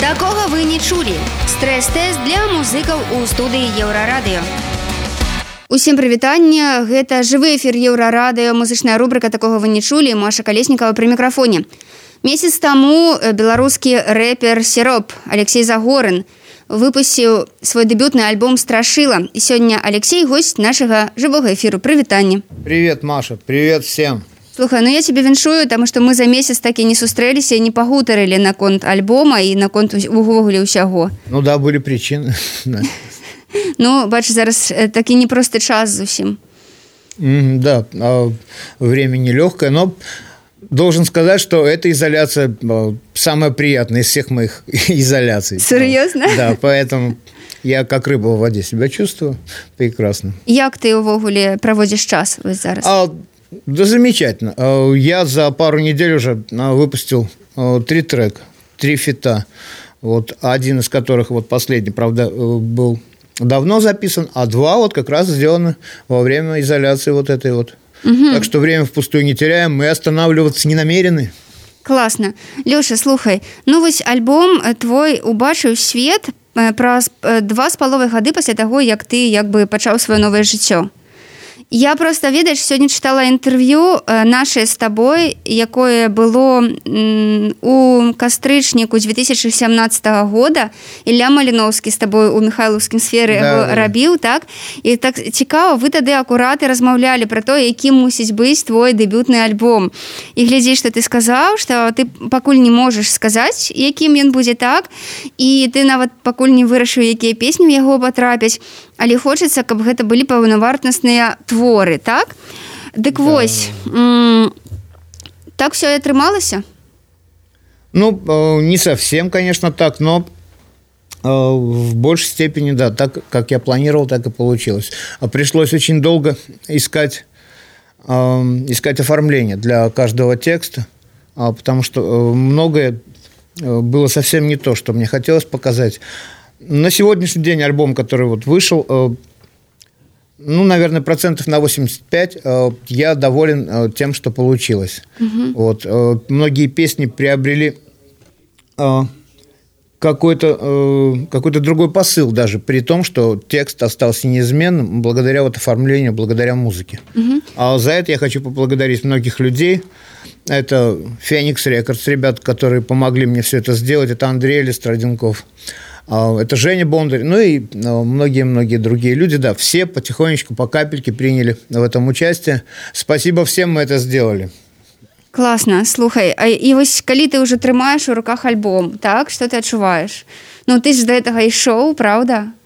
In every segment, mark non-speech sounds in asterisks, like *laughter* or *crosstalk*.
Такога вы не чулі. Стрэс-тэст для музыкаў у студыі еўрарадыё. Усім прывітанне гэта жывы эфір еўрарадыё музычная рубрика такога вы не чулі Маша калеснікава пры мікрафоне. Месяц таму беларускі рэпер сироп Алексей Загорын выпусціў свой дэбютны альбом страшыла і сёння Алексей гость нашага жывога эфіру прывітанне. Привет, Маша, привет всем. Слухай, ну я тебе віншую, таму што мы за месяц так і не сустрэліся і не пагутарылі наконт альбома і наконт увогуле ўсяго. Ну да, были причины. *laughs* Ну бач зараз э, такі непросты час зусім. Мгм, Да, а, время нелегкое, но должен сказать, что эта изоляция а, самая приятная из всех моих *laughs* изоляций. Серьезно? Да, поэтому я как рыба в воде себя чувствую прекрасно. Як ты увогуле праводзіш час вось зараз? А, да замечательно. А, Я за пару недель уже а, выпустил а, три трека, три фита. Вот один из которых, вот последний, правда, э, был давно записан, а два вот как раз сделаны во время изоляции вот этой вот. Так что время впустую не теряем, мы останавливаться не намерены. Класна. Лёша, слухай, ну вось альбом э, твой убачыў свет э, праз э, два з паловай гады пасля таго, як ты як бы пачаў сваё новае жыццё. Я просто ведаеш сёння чытала інтэрв'ю наше з табой якое было у кастрычніку 2017 года. Ілля маліноўскі з табой у михайлаўскім сферы Да, рабіў так? І так цікава вы тады акураты размаўлялі пра то якім мусіць быць твой дэбютны альбом. І глядзі што ты сказаў што ты пакуль не можаш сказаць якім ён будзе так? І ты нават пакуль не вырашыў якія песні яго патрапяць але хочацца каб гэта былі паўнавартасныя творы так дык Да. вось м, так все і атрымалася Ну, э, не совсем, конечно, так, но э, в большей степени, да, так, как я планировал, так и получилось. А Пришлось очень долго искать, э, искать оформление для каждого текста, а, потому что э, многое э, было совсем не то, что мне хотелось показать. На сегодняшний день альбом, который вот вышел, э, ну, наверное, процентов на 85 э, я доволен э, тем, что получилось. Вот, э, многие песни приобрели какой-то э, какой-то другой посыл даже, при том, что текст остался неизменным благодаря вот оформлению, благодаря музыке. А за это я хочу поблагодарить многих людей. Это Феникс Рекордс, ребят, которые помогли мне все это сделать. Это Андрей Листроденков. А, Это Женя Бондарь, ну и а, многие-многие другие люди, да, все потихонечку, по капельке приняли в этом участие. Спасибо всем, мы это сделали. класна слухай а, і вось калі ты ўжо трымаеш у руках альбом так что ты адчуваеш Ну ты ж да гэтага ішоў правда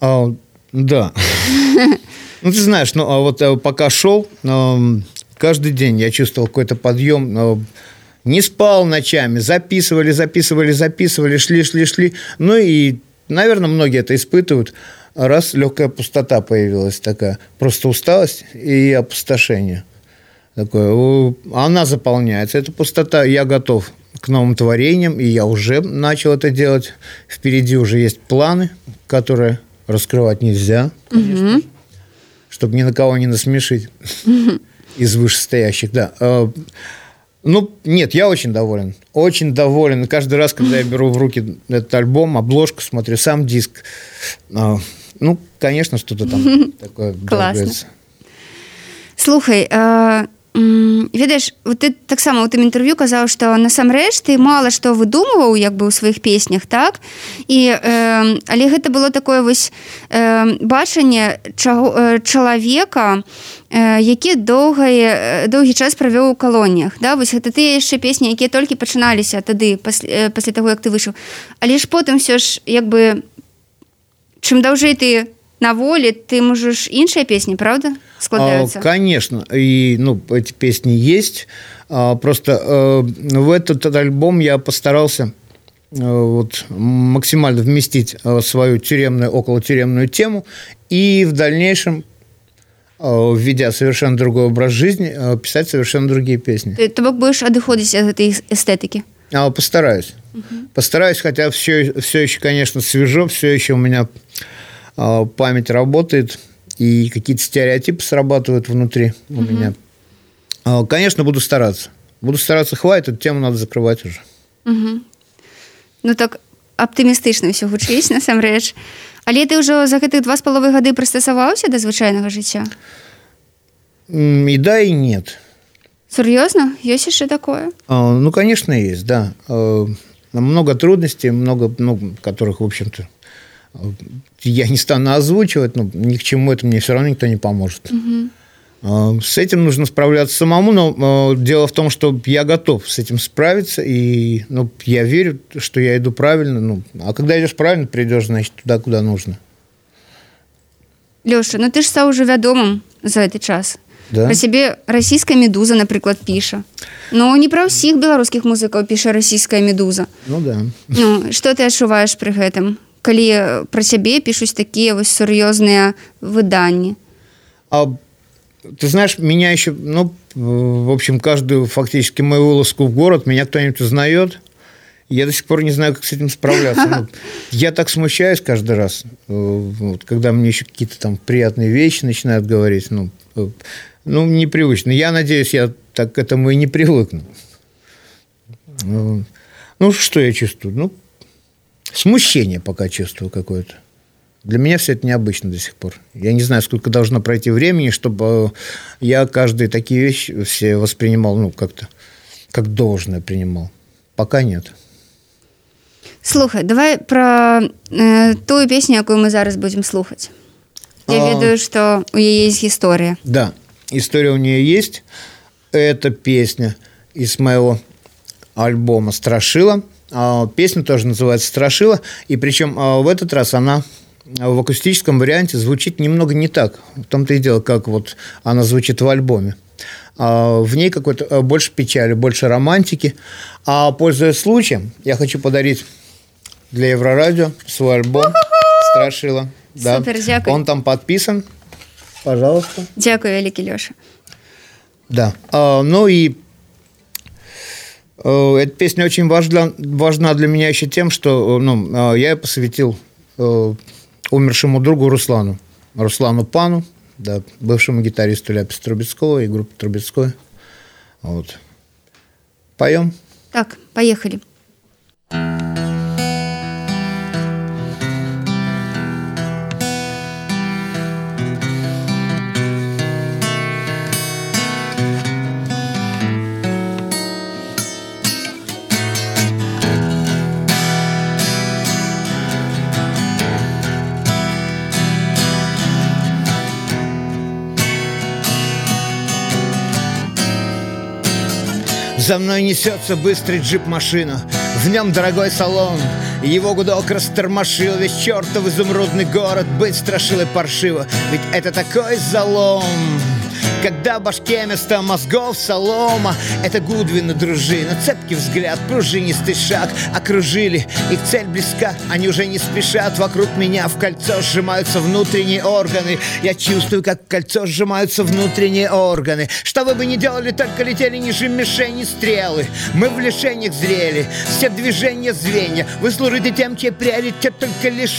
А, да. *laughs* Ну, ты знаешь, ну, а вот э, пока шел, эм, каждый день я чувствовал какой-то подъем, э, не спал ночами, записывали, записывали, записывали, шли, шли, шли. Ну и, наверное, многие это испытывают. Раз легкая пустота появилась такая, просто усталость и опустошение. Такое, она заполняется, эта пустота, я готов к новым творениям, и я уже начал это делать. Впереди уже есть планы, которые раскрывать нельзя, конечно, чтобы ни на кого не насмешить из вышестоящих, да. Ну, нет, я очень доволен. Очень доволен. И Каждый раз, когда я беру в руки этот альбом, обложку, смотрю сам диск, а, ну, конечно, что-то там *laughs* такое Классно. слухай м, ведаеш вот ты таксама у тым інтэрв'ю казаў што насамрэч ты мала што выдумываў як бы ў сваіх песнях так? І э, але гэта было такое вось э, бачанне чаго э, чалавека э, які доўгае э, доўгі час правёў у калоніях да? Вось гэта ты яшчэ песні якія толькі пачыналіся тады пасля, э, пасля таго як ты выйшаў. Але ж потым все ж як бы чым даўжэй ты на волі ты можаш іншыя песні правда А, складаюцца Конечно, и ну, эти песни есть. А, Просто э, в этот альбом я постарался э, вот, максимально вместить э, свою тюремную, околотюремную тему и в дальнейшем, э, введя совершенно другой образ жизни, э, писать совершенно другие песни. Ты, то бок будешь адыходзіць ад гэтай эстэтыкі А, постараюсь. Постараюсь, хотя все, все еще, конечно, свежо, все еще у меня а, память работает, и какие-то стереотипы срабатывают внутри у меня. А, Конечно, буду стараться. Буду стараться, хватит, эту тему надо закрывать уже. Ну так аптымістычна ўсё гучыць насамрэч *laughs* але ты ўжо за гэтых два з паловы гады прыстасаваўся да звычайнага жыцця и да и нет сур'ёзна ёсць яшчэ такое а, ну конечно есть да а, много трудностей много ну, которых в общем-то я не стану озвучивать но ни к чему это мне все равно никто не поможет угу. С этим нужно справляться самому, но дело в том, что я готов с этим справиться, и ну, я верю, что я иду правильно. Ну, а когда идешь правильно, придешь, значит, туда, куда нужно. Леша, ну ты ж стал уже вядомым за этот час. Да? Про себе российская медуза, например, пишет. Но не про всех белорусских музыков пишет российская медуза. Ну да. Ну, что ты ощущаешь при этом, когда про себе пишут такие вот серьезные выдания? А ты знаешь, меня еще, ну, в общем, каждую фактически мою вылазку в город меня кто-нибудь узнает. Я до сих пор не знаю, как с этим справляться. Ну, *laughs* я так смущаюсь каждый раз, вот, когда мне еще какие-то там приятные вещи начинают говорить. Ну, ну, непривычно. Я надеюсь, я так к этому и не привыкну. Ну, что я чувствую? Ну, смущение пока чувствую какое-то. Для меня все это необычно до сих пор. Я не знаю, сколько должно пройти времени, чтобы э, я каждые такие вещи все воспринимал, ну, как-то, как должное принимал. Пока нет. Слухай, давай про э, ту песню, якую мы зараз будем слухать. Я а... ведаю, что у нее есть история. Да, история у нее есть. Это песня из моего альбома «Страшила». А, песня тоже называется «Страшила». И причем а, в этот раз она в акустическом варианте звучит немного не так. В том-то и дело, как вот она звучит в альбоме. А, в ней какой-то э, больше печали, больше романтики. А пользуясь случаем, я хочу подарить для Еврорадио свой альбом «Страшила». Да. Супер, дякую. Он там подписан. Пожалуйста. Дякую, великий Леша. Да. Ну и эта песня очень важна, важна для меня еще тем, что ну, я ее посвятил э, умершему другу Руслану. Руслану Пану, да, бывшему гитаристу Ляпис Трубецкого и группы Трубецкой. Вот. Поем? Так, поехали. За мной несется быстрый джип-машина. В нем дорогой салон. Его гудок растормошил Весь чертов изумрудный город. Быть страшил и паршиво. Ведь это такой залом когда в башке вместо мозгов солома Это Гудвин и дружина Цепкий взгляд, пружинистый шаг Окружили, их цель близка Они уже не спешат Вокруг меня в кольцо сжимаются внутренние органы. Я чувствую, как в кольцо сжимаются внутренние органы. Что вы бы ни делали, только летели ниже мишени стрелы. Мы в лишениях зрели Все движения звенья. Вы служите тем, чей приоритет только лишь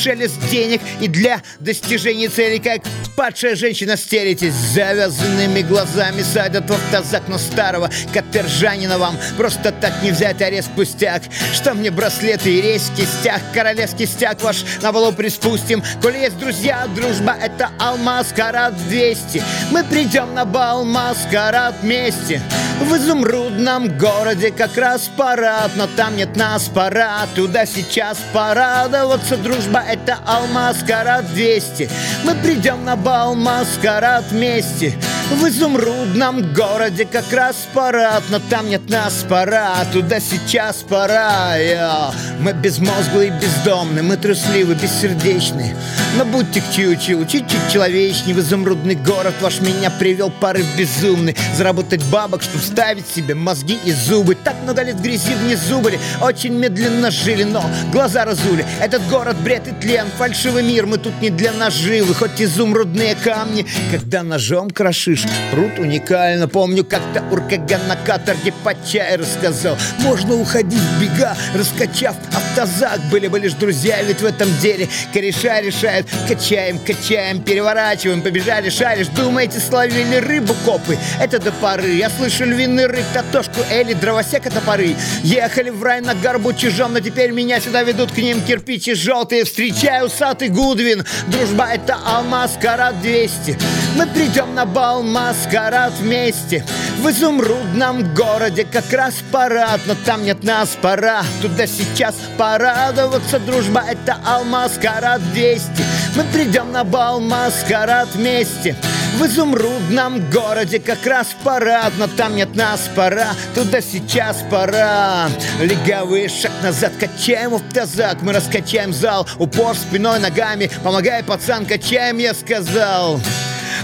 денег. И для достижения цели, как падшая женщина стелитесь Завязанными Зелеными глазами садят в автозак, но старого Катержанина вам просто так не взять арест пустяк. Что мне браслеты и рейс кистяк Королевский стяг ваш на балу приспустим. Коли есть друзья, дружба это алмаз карат 200 Мы придем на бал маскарад вместе В изумрудном городе как раз парад Но там нет нас, пора туда сейчас порадоваться Дружба это алмаз карат 200 Мы придем на бал маскарад вместе. В изумрудном городе как раз парад Но там нет нас, пора, туда сейчас пора Я. Мы безмозглые и бездомные, мы трусливы, бессердечные Но будьте к чуть-чуть, чуть-чуть человечней В изумрудный город ваш меня привел порыв безумный Заработать бабок, чтобы ставить себе мозги и зубы. Так много лет грязи внизу были, очень медленно жили Но глаза разули, этот город бред и тлен Фальшивый мир, мы тут не для наживы Хоть изумрудные камни, когда ножом крошишь Пруд уникально. Помню, как-то Уркаган на каторге по чай рассказал. Можно уходить в бега, раскачав автозак Были бы лишь друзья, ведь в этом деле Кореша решают Качаем, качаем, переворачиваем Побежали, шаришь. Думаете, словили рыбу копы? Это до поры. Я слышу львиный рык, татошку Эли, дровосека топоры Ехали в рай на горбу чужом Но теперь меня сюда ведут к ним кирпичи желтые. Встречаю усатый Гудвин. Дружба это алмаз, карат 200 Мы придем на бал, маскарад вместе. В изумрудном городе как раз парад Но там нет нас, пора. Туда сейчас порадоваться Дружба это алмаз, карат 200 Мы придем на бал, маскарад вместе в изумрудном городе как раз парад Но там нет нас, пора, туда сейчас пора. Легавый шаг назад, качаем в тазак. Мы раскачаем зал, упор спиной, ногами. Помогай, пацан, качаем, я сказал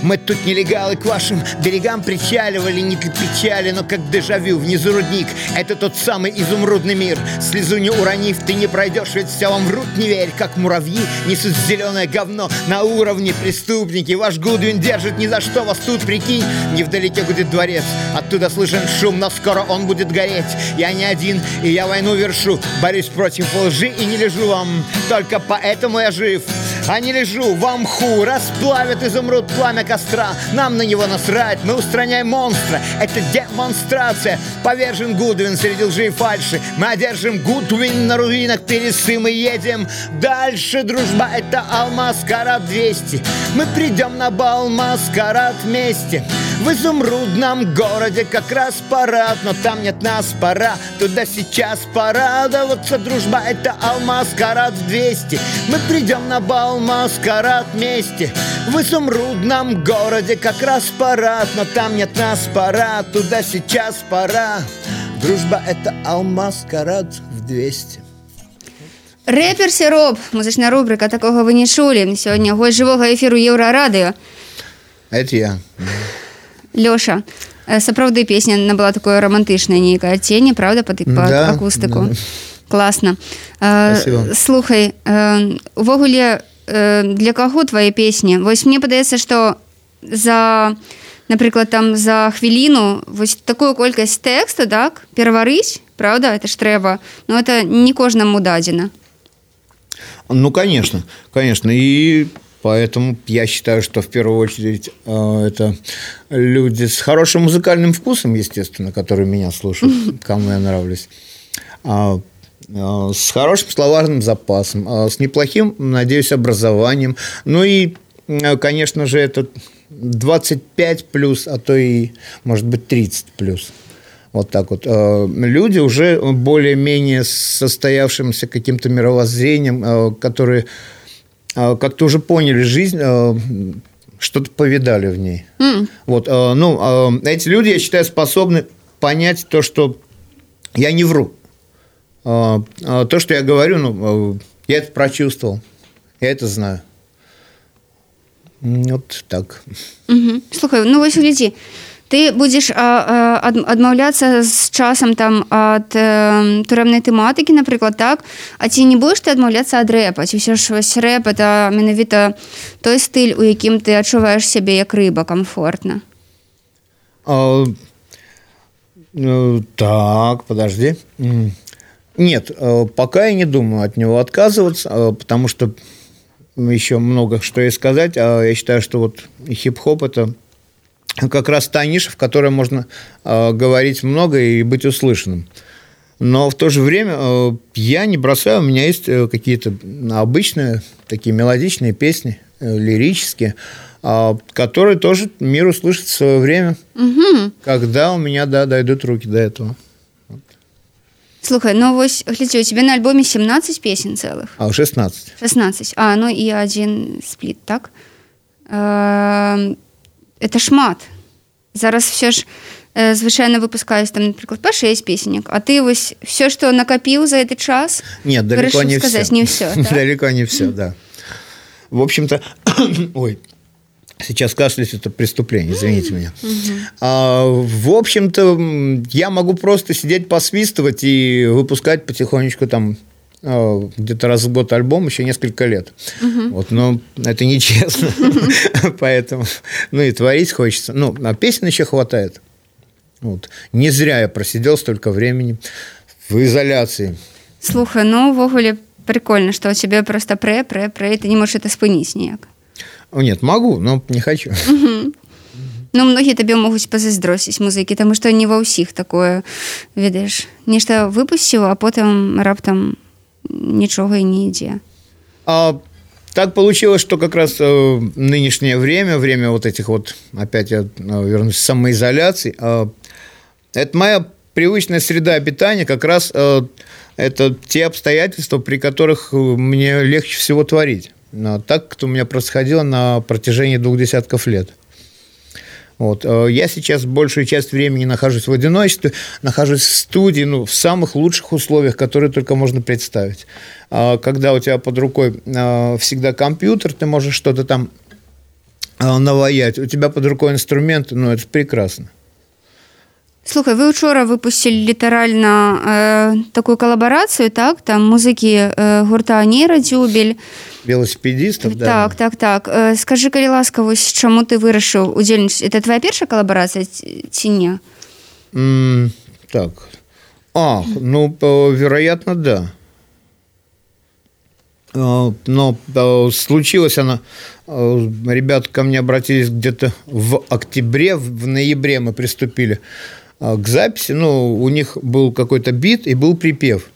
мы тут нелегалы к вашим берегам причаливали Не для печали, но как дежавю Внизу рудник, это тот самый изумрудный мир. Слезу не уронив, ты не пройдешь Ведь все вам врут, не верь. Как муравьи несут зеленое говно На уровне преступники. Ваш Гудвин держит ни за что вас тут, прикинь. Невдалеке будет дворец. Оттуда слышен шум, но скоро он будет гореть. Я не один, и я войну вершу. Борюсь против лжи и не лежу вам. Только поэтому я жив а не лежу в мху Расплавят изумруд пламя костра. Нам на него насрать, мы устраняем монстра. Это демонстрация. Повержен Гудвин среди лжи и фальши. Мы одержим Гудвин на руинах Пересы мы едем дальше. Дружба это алмаз, карат 200 Мы придем на бал, маскарад вместе в изумрудном городе как раз парад Но там нет нас, пора туда сейчас порадоваться Дружба это алмаз, карат 200 Мы придем на бал, маскарад вместе В изумрудном городе как раз парад Но там нет нас, пора туда сейчас пора Дружба это алмаз, карат в 200 Рэпер Сироп, музычная рубрика, такого вы не чулі. Сьогодні гость живого ефіру Єврорадіо. Это я. Лёша, э, сапраўды песня набыла такое романтычнае нейкае адценне правда под Да, акустыку да. класна Спасибо. слухай э, увогуле э, для каго твае песні вось мне падаецца што за напрыклад там за хвіліну вось такую колькасць тэкста так пераварыць правда это ж трэба но это не кожнаму дадзена Ну, конечно, конечно. И поэтому я считаю, что в первую очередь э, это люди с хорошим музыкальным вкусом, естественно, которые меня слушают, *laughs* кому я нравлюсь. А, э, с хорошим словарным запасом, а с неплохим, надеюсь, образованием. Ну и, э, конечно же, это 25 плюс, а то и, может быть, 30 плюс. Вот так вот. Люди уже более-менее состоявшимся каким-то мировоззрением, которые как-то уже поняли жизнь, э, что-то повидали в ней. Вот, э, ну, эти люди, я считаю, способны понять то, что я не вру. То, что я говорю, ну, я это прочувствовал, я это знаю. Вот так. Угу. Слухай, ну вось глядзі ты будзеш адмаўляцца з часам там ад э, турэмнай тэматыкі напрыклад так а ці не будзеш ты адмаўляцца ад рэпа ці ўсё ж вось рэп это менавіта той стыль у якім ты адчуваеш сябе як рыба комфортна А, э, Так, подожди. Нет, э, пока я не думаю от него отказываться, потому что еще много что и сказать. А я считаю, что вот хип-хоп это как раз та ниша, в которой можно э, говорить много и быть услышанным. Но в то же время э, я не бросаю, у меня есть э, какие-то обычные такие мелодичные песни, э, лирические, а, которые тоже мир услышит в свое время, когда у меня да, дойдут руки до этого. Слухай ну вось глядзі у тебе на альбоме 17 песен цэлых А 16. 16 а ну і один спліт так э, это шмат зараз все ж э, звычайна выпускаюсь там напрыклад па 6 песенек а ты вось все что накапіў за этот час Нет, далеко вырашыў не сказаць все. не все *laughs* так? Далеко не все, да. В общем-то, *coughs* ой, сейчас кашлять это преступление, извините меня. А, в общем-то, м, я могу просто сидеть посвистывать и выпускать потихонечку там а, где-то раз в год альбом еще несколько лет. Вот, но это нечестно. *laughs* Поэтому, ну и творить хочется. Ну, а песен еще хватает. Вот. Не зря я просидел столько времени в изоляции. слухай ну увогуле прикольно что у тебя просто прэ прэ прэ ты не можешь это спыніць ніяк нет могу но не хочу ну многія табе могуць пазайздросіць музыкі таму што не ва ўсіх такое ведаеш нешта выпусціў а потым раптам нічога і не ідзе а так получилось, что как раз э, нынешнее время, время вот этих вот, опять я э, вернусь, самоизоляции, э, это моя привычная среда обитания, как раз э, это те обстоятельства, при которых э, мне легче всего творить. Но так, как у меня происходило на протяжении двух десятков лет. Вот. Э, я сейчас большую часть времени нахожусь в одиночестве, нахожусь в студии, ну, в самых лучших условиях, которые только можно представить. А когда у тебя под рукой э, всегда компьютер, ты можешь что-то там э, наваять, у тебя под рукой инструменты, ну, это прекрасно. Слухай вы учора выпусцілі літаральна э, такую калабарацыю так там музыкі э, гурта нейрадзюбель велосипедистов да. так так так э, скажи калі ласка вось чаму ты вырашыў удзельнічаць это твоя першая калабарацыя ці не mm, так а ну вероятно да но случилось она ребят ко мне обратились где-то в октябре в ноябре мы приступили а, к записи, ну, у них был какой-то бит и был припев.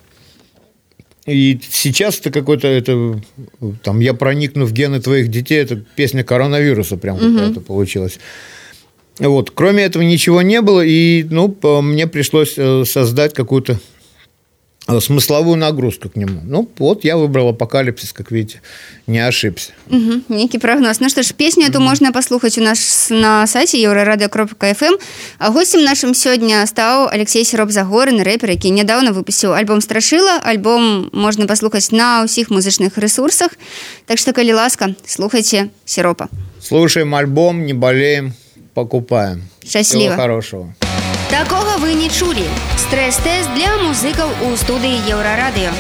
И сейчас это какой-то, это, там, я проникну в гены твоих детей, это песня коронавируса прям угу. какая-то получилась. Вот, кроме этого ничего не было, и, ну, мне пришлось э, создать какую-то смысловую нагрузку к нему. Ну, вот я выбрал апокалипсис, как видите, не ошибся. Угу, некий прогноз. Ну что ж, песню эту можно послушать у нас на сайте еврорадио.фм. А гостем нашим сегодня стал Алексей Сироп Загорин, рэпер, який недавно выпустил альбом «Страшила». Альбом можно послушать на всех музычных ресурсах. Так что, коли ласка, слухайте Сиропа. Слушаем альбом, не болеем, покупаем. Счастливо. Всего хорошего. Такога вы не чулі. Стрэс-тэст для музыкаў у студыі Еўрарадыё.